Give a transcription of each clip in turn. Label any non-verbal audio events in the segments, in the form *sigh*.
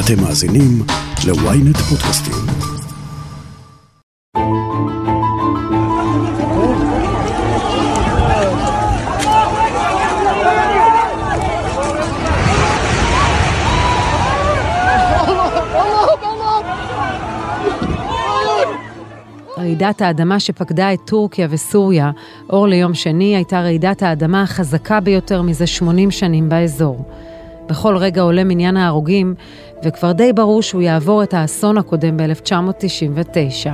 אתם מאזינים ל-ynet פודקאסטים. רעידת האדמה שפקדה את טורקיה וסוריה, אור ליום שני, הייתה רעידת האדמה החזקה ביותר מזה 80 שנים באזור. בכל רגע עולה מניין ההרוגים, וכבר די ברור שהוא יעבור את האסון הקודם ב-1999.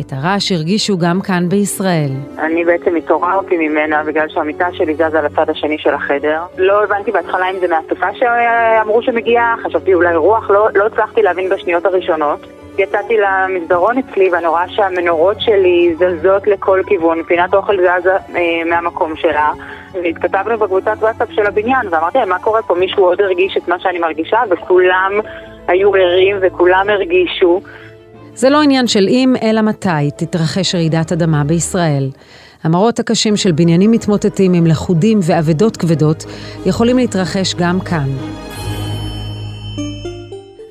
את הרעש הרגישו גם כאן בישראל. אני בעצם התעוררתי ממנה בגלל שהמיטה שלי זזה לצד השני של החדר. לא הבנתי בהתחלה אם זה מהסופה שאמרו שמגיעה, חשבתי אולי רוח, לא, לא הצלחתי להבין בשניות הראשונות. יצאתי למסדרון אצלי ואני רואה שהמנורות שלי זזות לכל כיוון, פינת אוכל זזה אה, מהמקום שלה. והתכתבנו בקבוצת וואטסאפ של הבניין, ואמרתי להם, מה קורה פה? מישהו עוד הרגיש את מה שאני מרגישה, וכולם היו ערים וכולם הרגישו. זה לא עניין של אם, אלא מתי תתרחש רעידת אדמה בישראל. המראות הקשים של בניינים מתמוטטים עם לכודים ואבדות כבדות יכולים להתרחש גם כאן.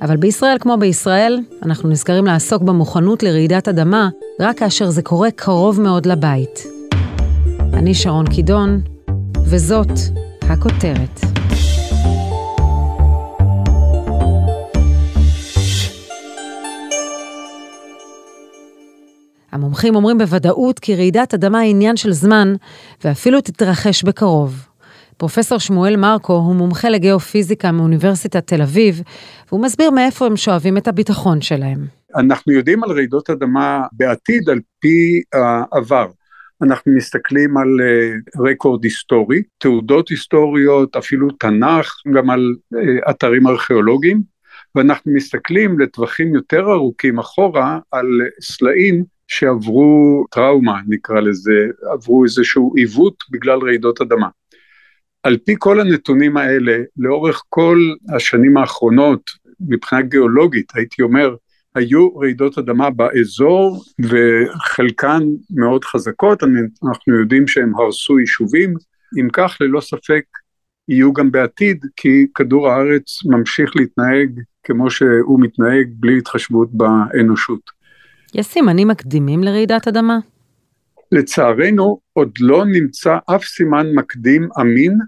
אבל בישראל כמו בישראל, אנחנו נזכרים לעסוק במוכנות לרעידת אדמה רק כאשר זה קורה קרוב מאוד לבית. אני שרון קידון, וזאת הכותרת. המומחים אומרים בוודאות כי רעידת אדמה היא עניין של זמן, ואפילו תתרחש בקרוב. פרופסור שמואל מרקו הוא מומחה לגיאופיזיקה מאוניברסיטת תל אביב, והוא מסביר מאיפה הם שואבים את הביטחון שלהם. אנחנו יודעים על רעידות אדמה בעתיד על פי העבר. אנחנו מסתכלים על uh, רקורד היסטורי, תעודות היסטוריות, אפילו תנ"ך, גם על uh, אתרים ארכיאולוגיים, ואנחנו מסתכלים לטווחים יותר ארוכים אחורה על סלעים שעברו טראומה, נקרא לזה, עברו איזשהו עיוות בגלל רעידות אדמה. על פי כל הנתונים האלה, לאורך כל השנים האחרונות, מבחינה גיאולוגית, הייתי אומר, היו רעידות אדמה באזור וחלקן מאוד חזקות, אנחנו יודעים שהם הרסו יישובים, אם כך ללא ספק יהיו גם בעתיד, כי כדור הארץ ממשיך להתנהג כמו שהוא מתנהג בלי התחשבות באנושות. יש סימנים מקדימים לרעידת אדמה? לצערנו עוד לא נמצא אף סימן מקדים אמין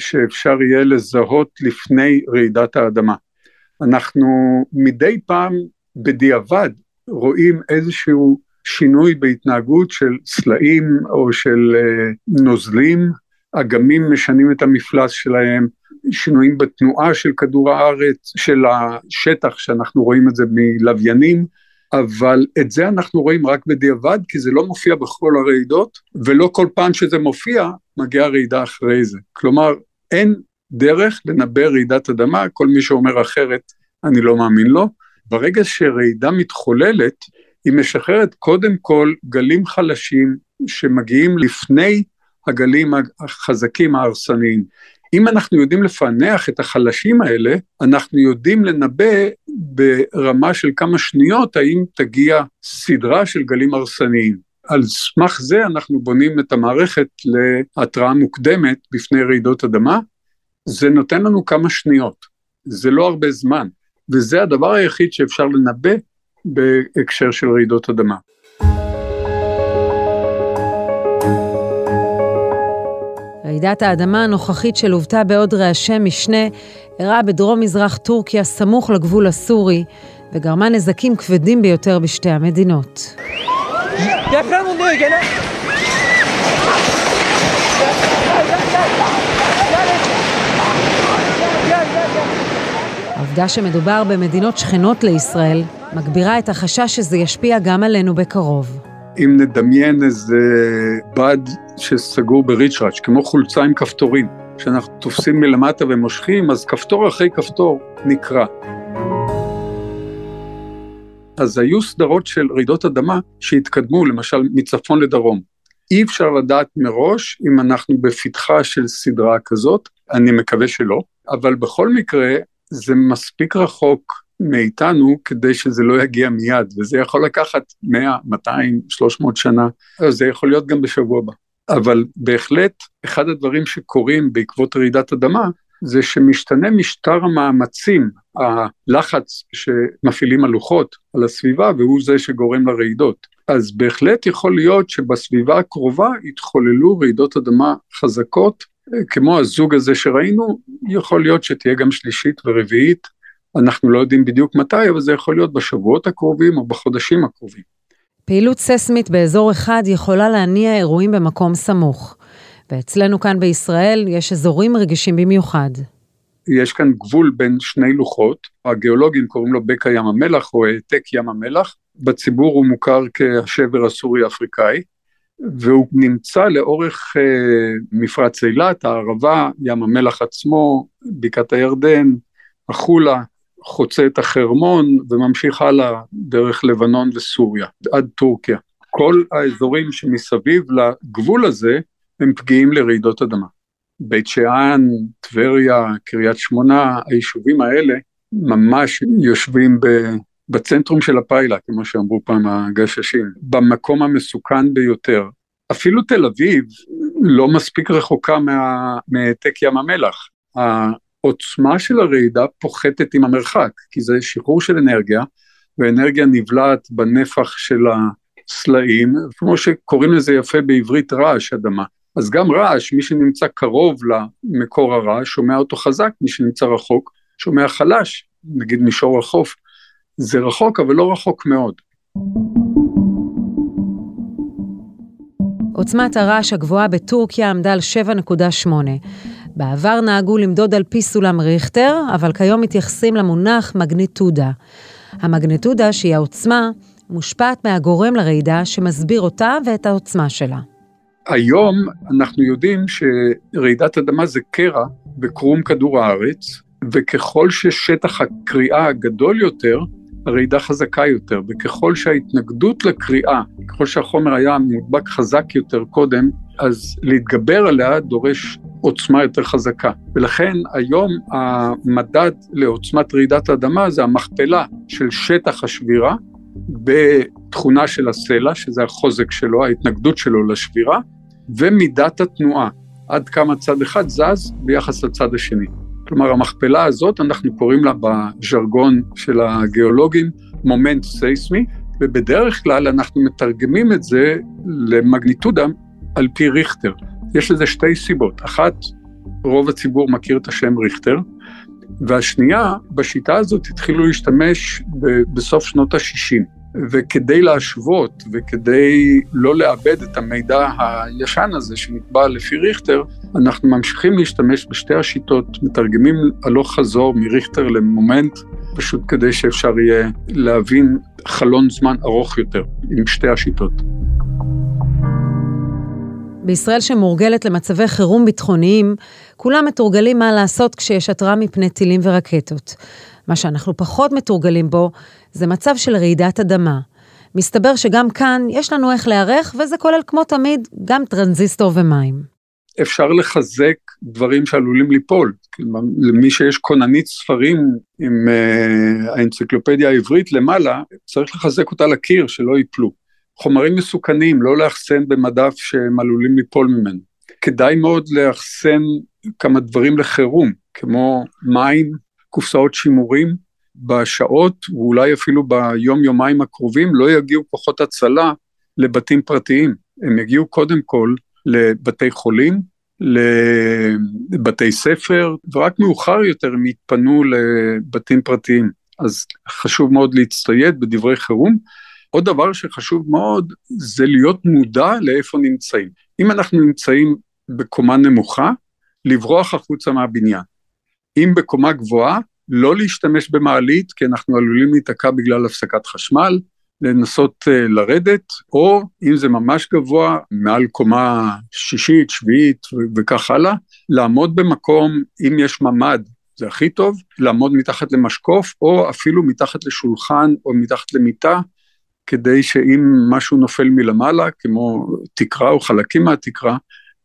שאפשר יהיה לזהות לפני רעידת האדמה. אנחנו מדי פעם בדיעבד רואים איזשהו שינוי בהתנהגות של סלעים או של uh, נוזלים, אגמים משנים את המפלס שלהם, שינויים בתנועה של כדור הארץ, של השטח שאנחנו רואים את זה מלוויינים, אבל את זה אנחנו רואים רק בדיעבד כי זה לא מופיע בכל הרעידות ולא כל פעם שזה מופיע מגיעה רעידה אחרי זה. כלומר אין דרך לנבא רעידת אדמה, כל מי שאומר אחרת אני לא מאמין לו. ברגע שרעידה מתחוללת היא משחררת קודם כל גלים חלשים שמגיעים לפני הגלים החזקים ההרסניים. אם אנחנו יודעים לפענח את החלשים האלה, אנחנו יודעים לנבא ברמה של כמה שניות האם תגיע סדרה של גלים הרסניים. על סמך זה אנחנו בונים את המערכת להתראה מוקדמת בפני רעידות אדמה. זה נותן לנו כמה שניות, זה לא הרבה זמן, וזה הדבר היחיד שאפשר לנבא בהקשר של רעידות אדמה. רעידת האדמה הנוכחית שלוותה בעוד רעשי משנה אירעה בדרום מזרח טורקיה סמוך לגבול הסורי וגרמה נזקים כבדים ביותר בשתי המדינות. העובדה שמדובר במדינות שכנות לישראל מגבירה את החשש שזה ישפיע גם עלינו בקרוב. אם נדמיין איזה בד שסגור בריצ'ראץ', כמו חולצה עם כפתורים, שאנחנו תופסים מלמטה ומושכים, אז כפתור אחרי כפתור נקרע. אז היו סדרות של רעידות אדמה שהתקדמו, למשל מצפון לדרום. אי אפשר לדעת מראש אם אנחנו בפתחה של סדרה כזאת, אני מקווה שלא, אבל בכל מקרה זה מספיק רחוק מאיתנו כדי שזה לא יגיע מיד, וזה יכול לקחת 100, 200, 300 שנה, זה יכול להיות גם בשבוע הבא. אבל בהחלט, אחד הדברים שקורים בעקבות רעידת אדמה, זה שמשתנה משטר המאמצים הלחץ שמפעילים הלוחות על הסביבה והוא זה שגורם לרעידות. אז בהחלט יכול להיות שבסביבה הקרובה יתחוללו רעידות אדמה חזקות, כמו הזוג הזה שראינו, יכול להיות שתהיה גם שלישית ורביעית, אנחנו לא יודעים בדיוק מתי, אבל זה יכול להיות בשבועות הקרובים או בחודשים הקרובים. פעילות ססמית באזור אחד יכולה להניע אירועים במקום סמוך. ואצלנו כאן בישראל יש אזורים רגישים במיוחד. יש כאן גבול בין שני לוחות, הגיאולוגים קוראים לו בקע ים המלח או העתק ים המלח, בציבור הוא מוכר כשבר הסורי-אפריקאי, והוא נמצא לאורך אה, מפרץ אילת, הערבה, ים המלח עצמו, בקעת הירדן, החולה, חוצה את החרמון וממשיך הלאה דרך לבנון וסוריה, עד טורקיה. כל האזורים שמסביב לגבול הזה הם פגיעים לרעידות אדמה. בית שאן, טבריה, קריית שמונה, היישובים האלה ממש יושבים בצנטרום של הפיילה, כמו שאמרו פעם הגששים, במקום המסוכן ביותר. אפילו תל אביב לא מספיק רחוקה מהעתק ים המלח. העוצמה של הרעידה פוחתת עם המרחק, כי זה שחרור של אנרגיה, ואנרגיה נבלעת בנפח של הסלעים, כמו שקוראים לזה יפה בעברית רעש אדמה. אז גם רעש, מי שנמצא קרוב למקור הרעש שומע אותו חזק, מי שנמצא רחוק שומע חלש, נגיד מישור החוף, זה רחוק אבל לא רחוק מאוד. עוצמת הרעש הגבוהה בטורקיה עמדה על 7.8. בעבר נהגו למדוד על פי סולם ריכטר, אבל כיום מתייחסים למונח מגניטודה. המגניטודה, שהיא העוצמה, מושפעת מהגורם לרעידה שמסביר אותה ואת העוצמה שלה. היום אנחנו יודעים שרעידת אדמה זה קרע בקרום כדור הארץ, וככל ששטח הקריאה גדול יותר, הרעידה חזקה יותר, וככל שההתנגדות לקריאה, ככל שהחומר היה מודבק חזק יותר קודם, אז להתגבר עליה דורש עוצמה יותר חזקה. ולכן היום המדד לעוצמת רעידת האדמה זה המכפלה של שטח השבירה בתכונה של הסלע, שזה החוזק שלו, ההתנגדות שלו לשבירה, ומידת התנועה, עד כמה צד אחד זז ביחס לצד השני. כלומר, המכפלה הזאת, אנחנו קוראים לה בז'רגון של הגיאולוגים מומנט סייסמי, ובדרך כלל אנחנו מתרגמים את זה למגניטודה על פי ריכטר. יש לזה שתי סיבות. אחת, רוב הציבור מכיר את השם ריכטר, והשנייה, בשיטה הזאת התחילו להשתמש בסוף שנות ה-60. וכדי להשוות וכדי לא לאבד את המידע הישן הזה שנקבע לפי ריכטר, אנחנו ממשיכים להשתמש בשתי השיטות, מתרגמים הלוך חזור מריכטר למומנט, פשוט כדי שאפשר יהיה להבין חלון זמן ארוך יותר עם שתי השיטות. בישראל שמורגלת למצבי חירום ביטחוניים, כולם מתורגלים מה לעשות כשיש התראה מפני טילים ורקטות. מה שאנחנו פחות מתורגלים בו, זה מצב של רעידת אדמה. מסתבר שגם כאן יש לנו איך להיערך, וזה כולל כמו תמיד גם טרנזיסטור ומים. אפשר לחזק דברים שעלולים ליפול. למי שיש כוננית ספרים עם uh, האנציקלופדיה העברית למעלה, צריך לחזק אותה לקיר שלא ייפלו. חומרים מסוכנים, לא לאחסן במדף שהם עלולים ליפול ממנו. כדאי מאוד לאחסן כמה דברים לחירום, כמו מים, קופסאות שימורים, בשעות ואולי אפילו ביום יומיים הקרובים לא יגיעו כוחות הצלה לבתים פרטיים, הם יגיעו קודם כל לבתי חולים, לבתי ספר, ורק מאוחר יותר הם יתפנו לבתים פרטיים. אז חשוב מאוד להצטייד בדברי חירום. עוד דבר שחשוב מאוד זה להיות מודע לאיפה נמצאים. אם אנחנו נמצאים בקומה נמוכה, לברוח החוצה מהבניין. אם בקומה גבוהה, לא להשתמש במעלית, כי אנחנו עלולים להיתקע בגלל הפסקת חשמל, לנסות uh, לרדת, או אם זה ממש גבוה, מעל קומה שישית, שביעית וכך הלאה, לעמוד במקום, אם יש ממ"ד, זה הכי טוב, לעמוד מתחת למשקוף, או אפילו מתחת לשולחן או מתחת למיטה, כדי שאם משהו נופל מלמעלה, כמו תקרה או חלקים מהתקרה,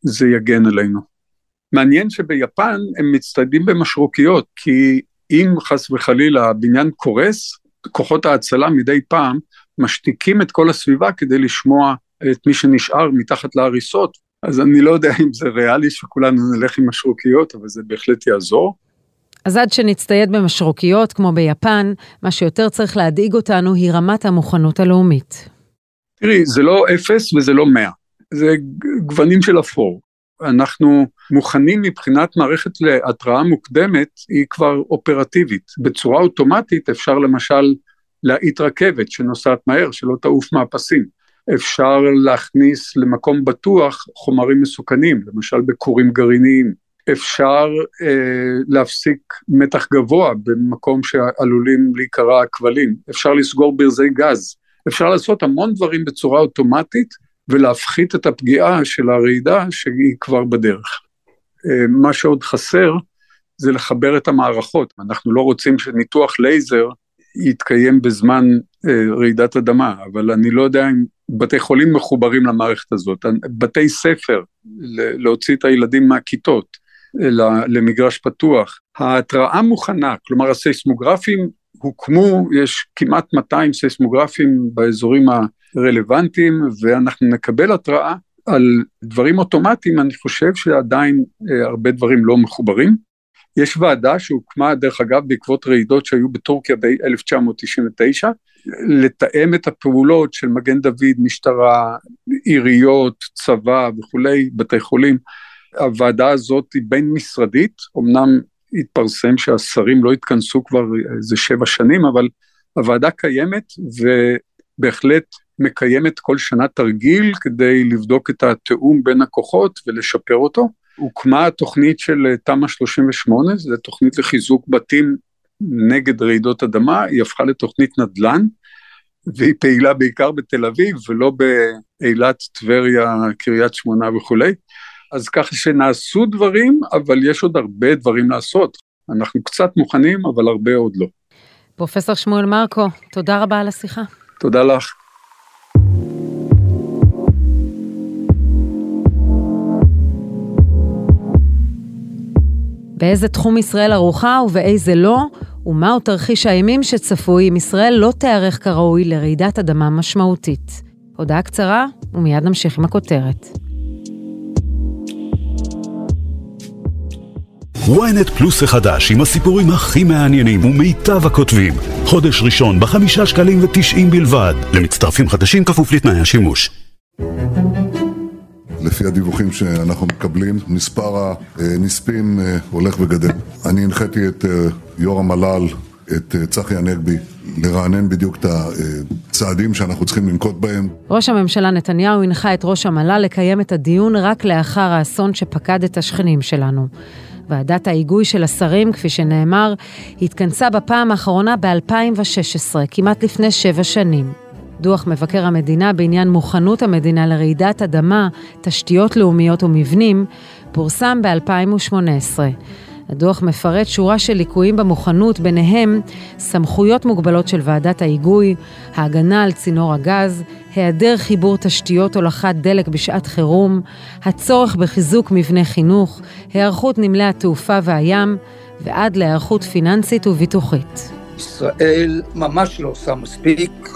זה יגן עלינו. מעניין שביפן הם מצטיידים במשרוקיות, כי אם חס וחלילה הבניין קורס, כוחות ההצלה מדי פעם משתיקים את כל הסביבה כדי לשמוע את מי שנשאר מתחת להריסות, אז אני לא יודע אם זה ריאלי שכולנו נלך עם משרוקיות, אבל זה בהחלט יעזור. אז עד שנצטייד במשרוקיות, כמו ביפן, מה שיותר צריך להדאיג אותנו היא רמת המוכנות הלאומית. תראי, זה לא אפס וזה לא מאה, זה גוונים של אפור. אנחנו מוכנים מבחינת מערכת להתראה מוקדמת, היא כבר אופרטיבית. בצורה אוטומטית אפשר למשל להאיט רכבת שנוסעת מהר, שלא תעוף מהפסים. אפשר להכניס למקום בטוח חומרים מסוכנים, למשל בכורים גרעיניים. אפשר אה, להפסיק מתח גבוה במקום שעלולים להיקרע הכבלים. אפשר לסגור ברזי גז. אפשר לעשות המון דברים בצורה אוטומטית ולהפחית את הפגיעה של הרעידה שהיא כבר בדרך. אה, מה שעוד חסר זה לחבר את המערכות. אנחנו לא רוצים שניתוח לייזר יתקיים בזמן אה, רעידת אדמה, אבל אני לא יודע אם בתי חולים מחוברים למערכת הזאת, בתי ספר, להוציא את הילדים מהכיתות למגרש פתוח. ההתראה מוכנה, כלומר הסייסמוגרפים הוקמו, יש כמעט 200 סייסמוגרפים באזורים הרלוונטיים, ואנחנו נקבל התראה על דברים אוטומטיים, אני חושב שעדיין אה, הרבה דברים לא מחוברים. יש ועדה שהוקמה, דרך אגב, בעקבות רעידות שהיו בטורקיה ב-1999, לתאם את הפעולות של מגן דוד, משטרה, עיריות, צבא וכולי, בתי חולים. הוועדה הזאת היא בין משרדית, אמנם התפרסם שהשרים לא התכנסו כבר איזה שבע שנים, אבל הוועדה קיימת ובהחלט מקיימת כל שנה תרגיל כדי לבדוק את התיאום בין הכוחות ולשפר אותו. הוקמה תוכנית של תמ"א 38, זו תוכנית לחיזוק בתים נגד רעידות אדמה, היא הפכה לתוכנית נדל"ן, והיא פעילה בעיקר בתל אביב ולא באילת, טבריה, קריית שמונה וכולי. אז ככה שנעשו דברים, אבל יש עוד הרבה דברים לעשות. אנחנו קצת מוכנים, אבל הרבה עוד לא. פרופסור שמואל מרקו, תודה רבה על השיחה. תודה לך. באיזה תחום ישראל ערוכה ובאיזה לא, ומהו תרחיש האימים שצפוי אם ישראל לא תיערך כראוי לרעידת אדמה משמעותית. הודעה קצרה, ומיד נמשיך עם הכותרת. ynet פלוס החדש עם הסיפורים הכי מעניינים ומיטב הכותבים. חודש ראשון בחמישה שקלים ותשעים בלבד. למצטרפים חדשים כפוף לתנאי השימוש. לפי הדיווחים שאנחנו מקבלים, מספר הנספים אה, הולך וגדל. אני הנחיתי את אה, יו"ר המל"ל, את אה, צחי הנגבי, לרענן בדיוק את הצעדים שאנחנו צריכים לנקוט בהם. ראש הממשלה נתניהו הנחה את ראש המל"ל לקיים את הדיון רק לאחר האסון שפקד את השכנים שלנו. ועדת ההיגוי של השרים, כפי שנאמר, התכנסה בפעם האחרונה ב-2016, כמעט לפני שבע שנים. דוח מבקר המדינה בעניין מוכנות המדינה לרעידת אדמה, תשתיות לאומיות ומבנים, פורסם ב-2018. הדוח מפרט שורה של ליקויים במוכנות, ביניהם סמכויות מוגבלות של ועדת ההיגוי, ההגנה על צינור הגז, היעדר חיבור תשתיות הולכת דלק בשעת חירום, הצורך בחיזוק מבני חינוך, היערכות נמלי התעופה והים, ועד להיערכות פיננסית וביטוחית. ישראל ממש לא עושה מספיק,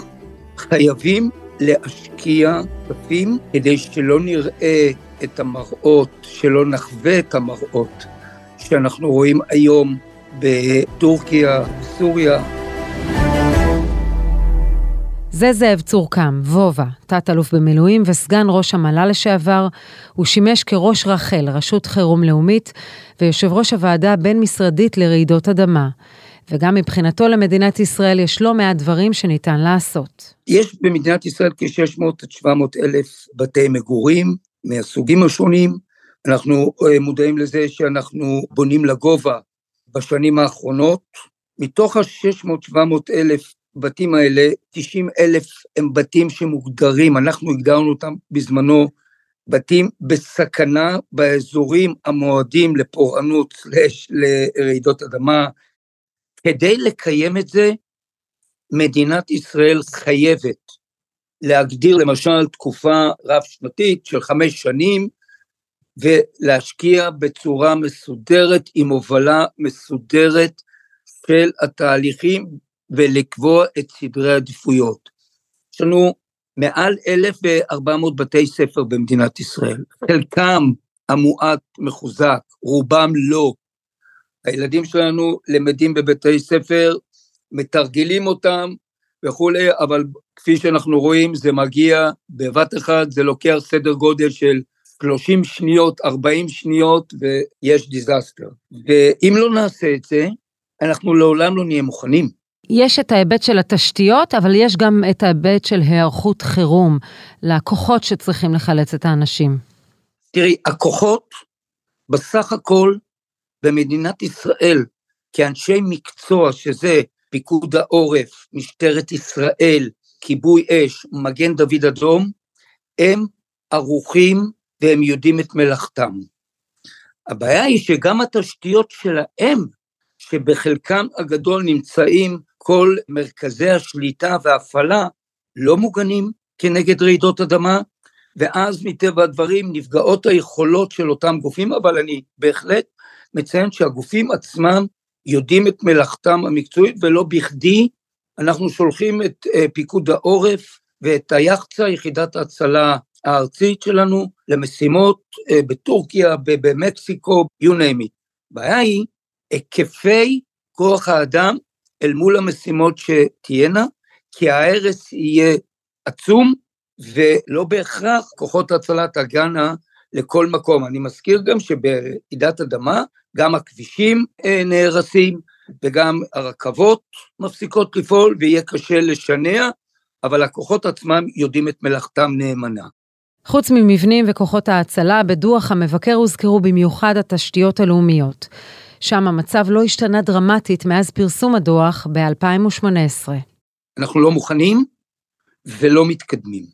חייבים להשקיע כספים כדי שלא נראה את המראות, שלא נחווה את המראות שאנחנו רואים היום בטורקיה, סוריה. זה זאב צורקם, וובה, תת-אלוף במילואים וסגן ראש המל"ל לשעבר. הוא שימש כראש רח"ל, רשות חירום לאומית, ויושב ראש הוועדה הבין-משרדית לרעידות אדמה. וגם מבחינתו למדינת ישראל יש לא מעט דברים שניתן לעשות. יש במדינת ישראל כ-600 עד 700 אלף בתי מגורים מהסוגים השונים. אנחנו אה, מודעים לזה שאנחנו בונים לגובה בשנים האחרונות. מתוך ה-600-700 אלף בתים האלה, 90 אלף הם בתים שמוגדרים, אנחנו הגדרנו אותם בזמנו, בתים בסכנה באזורים המועדים לפורענות לרעידות אדמה. כדי לקיים את זה, מדינת ישראל חייבת להגדיר למשל תקופה רב-שנתית של חמש שנים, ולהשקיע בצורה מסודרת, עם הובלה מסודרת של התהליכים, ולקבוע את סדרי העדיפויות. יש לנו מעל 1,400 בתי ספר במדינת ישראל, חלקם המועט מחוזק, רובם לא. הילדים שלנו למדים בבתי ספר, מתרגלים אותם וכולי, אבל כפי שאנחנו רואים זה מגיע בבת אחת, זה לוקח סדר גודל של 30 שניות, 40 שניות ויש דיזסטר. ואם לא נעשה את זה, אנחנו לעולם לא נהיה מוכנים. יש את ההיבט של התשתיות, אבל יש גם את ההיבט של היערכות חירום לכוחות שצריכים לחלץ את האנשים. תראי, הכוחות בסך הכל במדינת ישראל, כאנשי מקצוע, שזה פיקוד העורף, משטרת ישראל, כיבוי אש, מגן דוד אדום, הם ערוכים והם יודעים את מלאכתם. הבעיה היא שגם התשתיות שלהם, שבחלקם הגדול נמצאים כל מרכזי השליטה וההפעלה, לא מוגנים כנגד רעידות אדמה, ואז מטבע הדברים נפגעות היכולות של אותם גופים, אבל אני בהחלט מציין שהגופים עצמם יודעים את מלאכתם המקצועית, ולא בכדי אנחנו שולחים את uh, פיקוד העורף ואת היחצ"א, יחידת ההצלה הארצית שלנו, למשימות uh, בטורקיה, במקסיקו, you name it. הבעיה היא היקפי כוח האדם אל מול המשימות שתהיינה, כי ההרס יהיה עצום, ולא בהכרח כוחות ההצלה תגענה לכל מקום. אני מזכיר גם שברעידת אדמה, גם הכבישים אה, נהרסים, וגם הרכבות מפסיקות לפעול, ויהיה קשה לשנע, אבל הכוחות עצמם יודעים את מלאכתם נאמנה. חוץ ממבנים וכוחות ההצלה, בדוח המבקר הוזכרו במיוחד התשתיות הלאומיות. שם המצב לא השתנה דרמטית מאז פרסום הדוח ב-2018. אנחנו לא מוכנים ולא מתקדמים.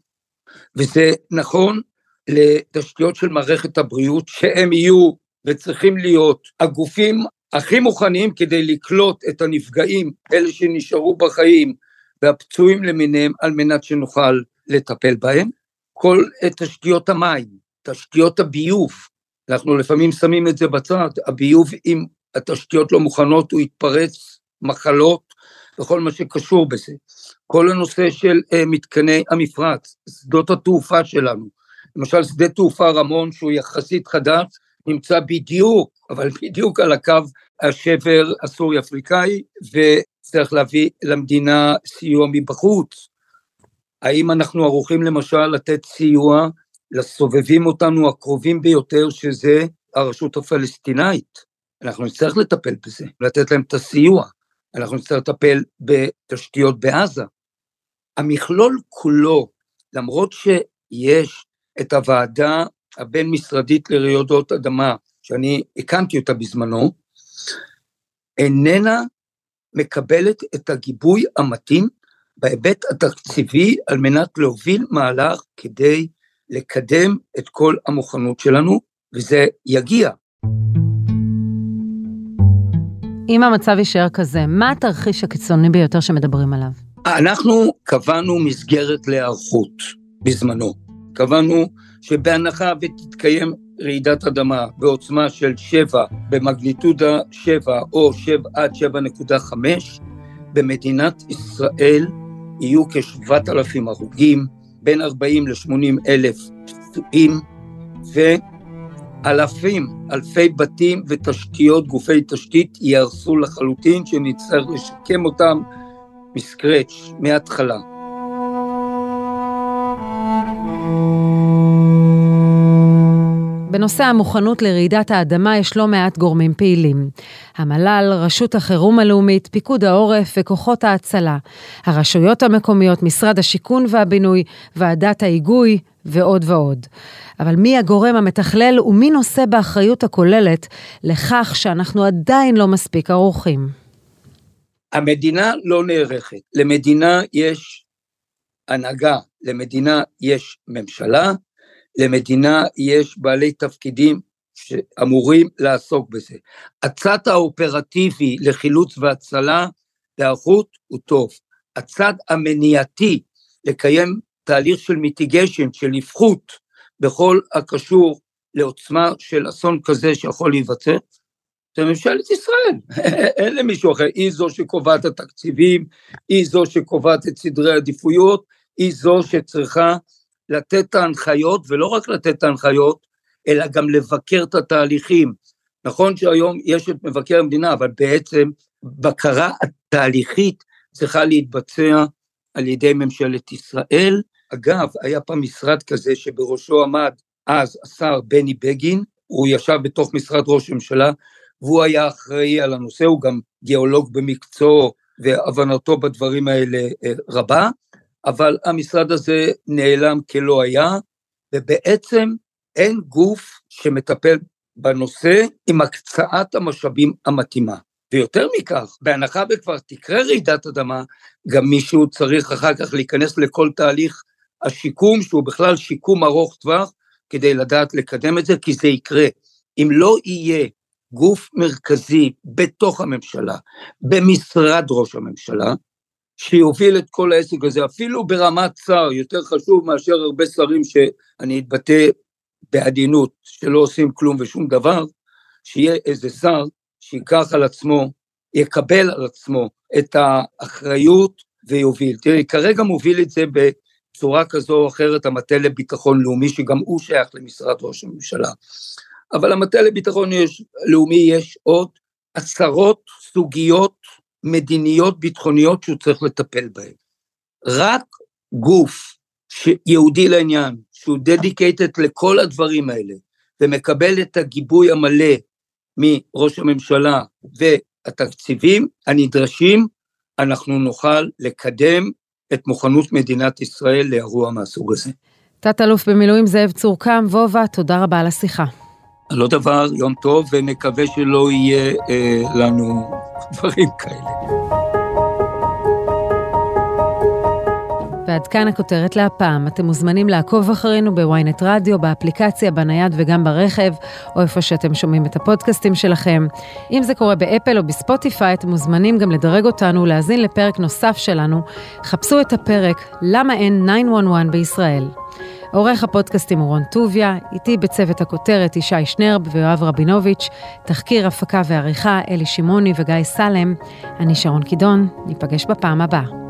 וזה נכון לתשתיות של מערכת הבריאות, שהם יהיו וצריכים להיות הגופים הכי מוכנים כדי לקלוט את הנפגעים, אלה שנשארו בחיים, והפצועים למיניהם, על מנת שנוכל לטפל בהם. כל תשתיות המים, תשתיות הביוב, אנחנו לפעמים שמים את זה בצד, הביוב אם התשתיות לא מוכנות הוא יתפרץ מחלות וכל מה שקשור בזה. כל הנושא של uh, מתקני המפרץ, שדות התעופה שלנו, למשל שדה תעופה רמון שהוא יחסית חדש, נמצא בדיוק, אבל בדיוק על הקו השבר הסורי-אפריקאי, וצריך להביא למדינה סיוע מבחוץ. האם אנחנו ערוכים למשל לתת סיוע לסובבים אותנו הקרובים ביותר, שזה הרשות הפלסטינאית? אנחנו נצטרך לטפל בזה, לתת להם את הסיוע. אנחנו נצטרך לטפל בתשתיות בעזה. המכלול כולו, למרות שיש את הוועדה הבין-משרדית לרעידות אדמה, שאני הקמתי אותה בזמנו, איננה מקבלת את הגיבוי המתאים בהיבט התקציבי על מנת להוביל מהלך כדי לקדם את כל המוכנות שלנו, וזה יגיע. אם המצב יישאר כזה, מה התרחיש הקיצוני ביותר שמדברים עליו? אנחנו קבענו מסגרת להיערכות בזמנו. קבענו שבהנחה ותתקיים רעידת אדמה בעוצמה של 7 במגניטודה 7 או 7 עד 7.5, במדינת ישראל יהיו כ-7,000 הרוגים, בין 40 ל-80 אלף פצועים, ואלפים, אלפי בתים ותשתיות, גופי תשתית, ייהרסו לחלוטין, שנצטרך לשקם אותם מסקרץ', מההתחלה. בנושא המוכנות לרעידת האדמה יש לא מעט גורמים פעילים. המל"ל, רשות החירום הלאומית, פיקוד העורף וכוחות ההצלה. הרשויות המקומיות, משרד השיכון והבינוי, ועדת ההיגוי ועוד ועוד. אבל מי הגורם המתכלל ומי נושא באחריות הכוללת לכך שאנחנו עדיין לא מספיק ערוכים? המדינה לא נערכת. למדינה יש הנהגה, למדינה יש ממשלה, למדינה יש בעלי תפקידים שאמורים לעסוק בזה. הצד האופרטיבי לחילוץ והצלה והיערכות הוא טוב. הצד המניעתי לקיים תהליך של מיטיגיישן, של נפחות, בכל הקשור לעוצמה של אסון כזה שיכול להיווצר, זה ממשלת ישראל, *laughs* אין למישהו אחר, היא זו שקובעת התקציבים, היא זו שקובעת את סדרי העדיפויות, היא זו שצריכה לתת את ההנחיות, ולא רק לתת את ההנחיות, אלא גם לבקר את התהליכים. נכון שהיום יש את מבקר המדינה, אבל בעצם בקרה התהליכית צריכה להתבצע על ידי ממשלת ישראל. אגב, היה פעם משרד כזה שבראשו עמד אז השר בני בגין, הוא ישב בתוך משרד ראש הממשלה, והוא היה אחראי על הנושא, הוא גם גיאולוג במקצועו, והבנתו בדברים האלה אה, רבה, אבל המשרד הזה נעלם כלא היה, ובעצם אין גוף שמטפל בנושא עם הקצאת המשאבים המתאימה. ויותר מכך, בהנחה וכבר תקרה רעידת אדמה, גם מישהו צריך אחר כך להיכנס לכל תהליך השיקום, שהוא בכלל שיקום ארוך טווח, כדי לדעת לקדם את זה, כי זה יקרה. אם לא יהיה גוף מרכזי בתוך הממשלה, במשרד ראש הממשלה, שיוביל את כל העסק הזה, אפילו ברמת שר, יותר חשוב מאשר הרבה שרים שאני אתבטא בעדינות, שלא עושים כלום ושום דבר, שיהיה איזה שר שיקח על עצמו, יקבל על עצמו את האחריות ויוביל. תראי, כרגע מוביל את זה בצורה כזו או אחרת המטה לביטחון לאומי, שגם הוא שייך למשרד ראש הממשלה. אבל המטה לביטחון יש, לאומי יש עוד עשרות סוגיות מדיניות ביטחוניות שהוא צריך לטפל בהן. רק גוף שיהודי לעניין, שהוא דדיקייטד לכל הדברים האלה, ומקבל את הגיבוי המלא מראש הממשלה והתקציבים הנדרשים, אנחנו נוכל לקדם את מוכנות מדינת ישראל לאירוע מהסוג הזה. תת-אלוף במילואים זאב צורקם, וובה, תודה רבה על השיחה. לא דבר, יום טוב, ונקווה שלא יהיה אה, לנו דברים כאלה. ועד כאן הכותרת להפעם. אתם מוזמנים לעקוב אחרינו בוויינט רדיו, באפליקציה, בנייד וגם ברכב, או איפה שאתם שומעים את הפודקאסטים שלכם. אם זה קורה באפל או בספוטיפיי, אתם מוזמנים גם לדרג אותנו ולהאזין לפרק נוסף שלנו. חפשו את הפרק "למה אין 911 בישראל". עורך הפודקאסטים הוא רון טוביה, איתי בצוות הכותרת ישי שנרב ויואב רבינוביץ', תחקיר, הפקה ועריכה אלי שמעוני וגיא סלם. אני שרון קידון, ניפגש בפעם הבאה.